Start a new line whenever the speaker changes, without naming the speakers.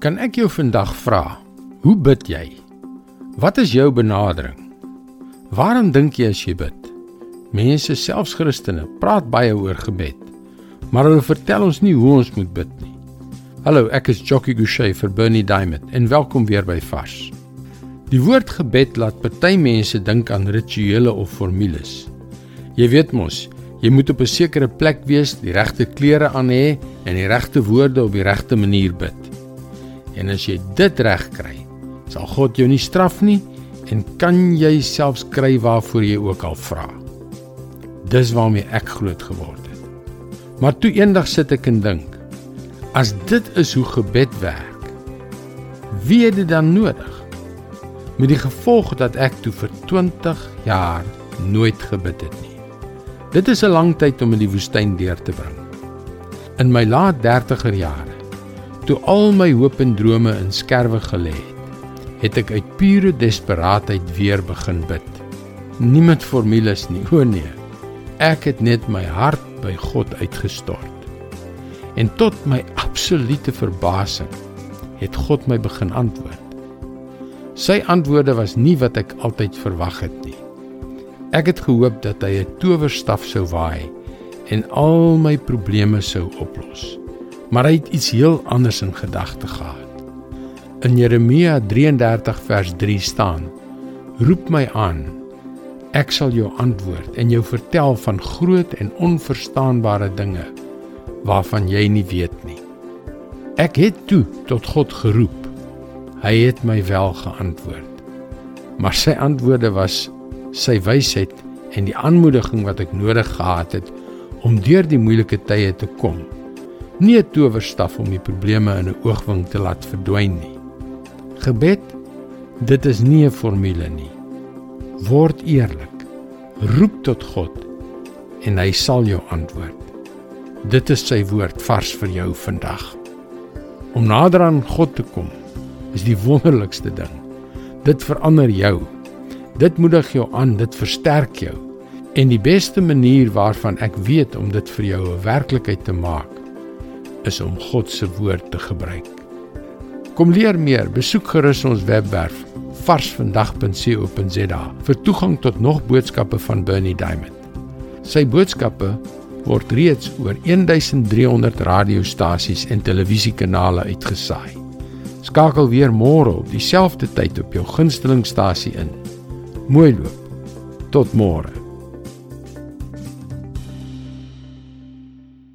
Kan ek jou vandag vra, hoe bid jy? Wat is jou benadering? Waarom dink jy as jy bid? Mense, selfs Christene, praat baie oor gebed, maar hulle vertel ons nie hoe ons moet bid nie. Hallo, ek is Jockey Gouchee vir Bernie Diamond en welkom weer by Vars. Die woord gebed laat party mense dink aan rituele of formules. Jy weet mos, jy moet op 'n sekere plek wees, die regte klere aan hê en die regte woorde op die regte manier bid. En as jy dit reg kry, sal God jou nie straf nie en kan jy selfs kry waarvoor jy ook al vra. Dis waarmee ek groot geword het. Maar toe eendag sit ek en dink, as dit is hoe gebed werk, wie het dit dan nodig? Met die gevolg dat ek toe vir 20 jaar nooit gebid het nie. Dit is 'n lang tyd om in die woestyn deur te bring. In my laat 30er jare Toe al my hoop en drome in skerwe gelê het, het ek uit pure desperaatheid weer begin bid. Nie met formules nie, o nee. Ek het net my hart by God uitgestort. En tot my absolute verbasing het God my begin antwoord. Sy antwoorde was nie wat ek altyd verwag het nie. Ek het gehoop dat hy 'n towerstaf sou waai en al my probleme sou oplos maar hy het iets heel anders in gedagte gehad. In Jeremia 33 vers 3 staan: Roep my aan. Ek sal jou antwoord en jou vertel van groot en onverstaanbare dinge waarvan jy nie weet nie. Ek het toe tot God geroep. Hy het my wel geantwoord. Maar sy antwoorde was sy wysheid en die aanmoediging wat ek nodig gehad het om deur die moeilike tye te kom nie 'n towerstaf om die probleme in 'n oogwink te laat verdwyn nie. Gebed, dit is nie 'n formule nie. Word eerlik. Roep tot God en hy sal jou antwoord. Dit is sy woord vars vir jou vandag. Om nader aan God te kom is die wonderlikste ding. Dit verander jou. Dit moedig jou aan, dit versterk jou. En die beste manier waarvan ek weet om dit vir jou 'n werklikheid te maak, is om God se woord te gebruik. Kom leer meer, besoek gerus ons webwerf varsvandag.co.za vir toegang tot nog boodskappe van Bernie Diamond. Sy boodskappe word reeds oor 1300 radiostasies en televisiekanale uitgesaai. Skakel weer môre op dieselfde tyd op jou gunstelingstasie in. Mooi loop. Tot môre.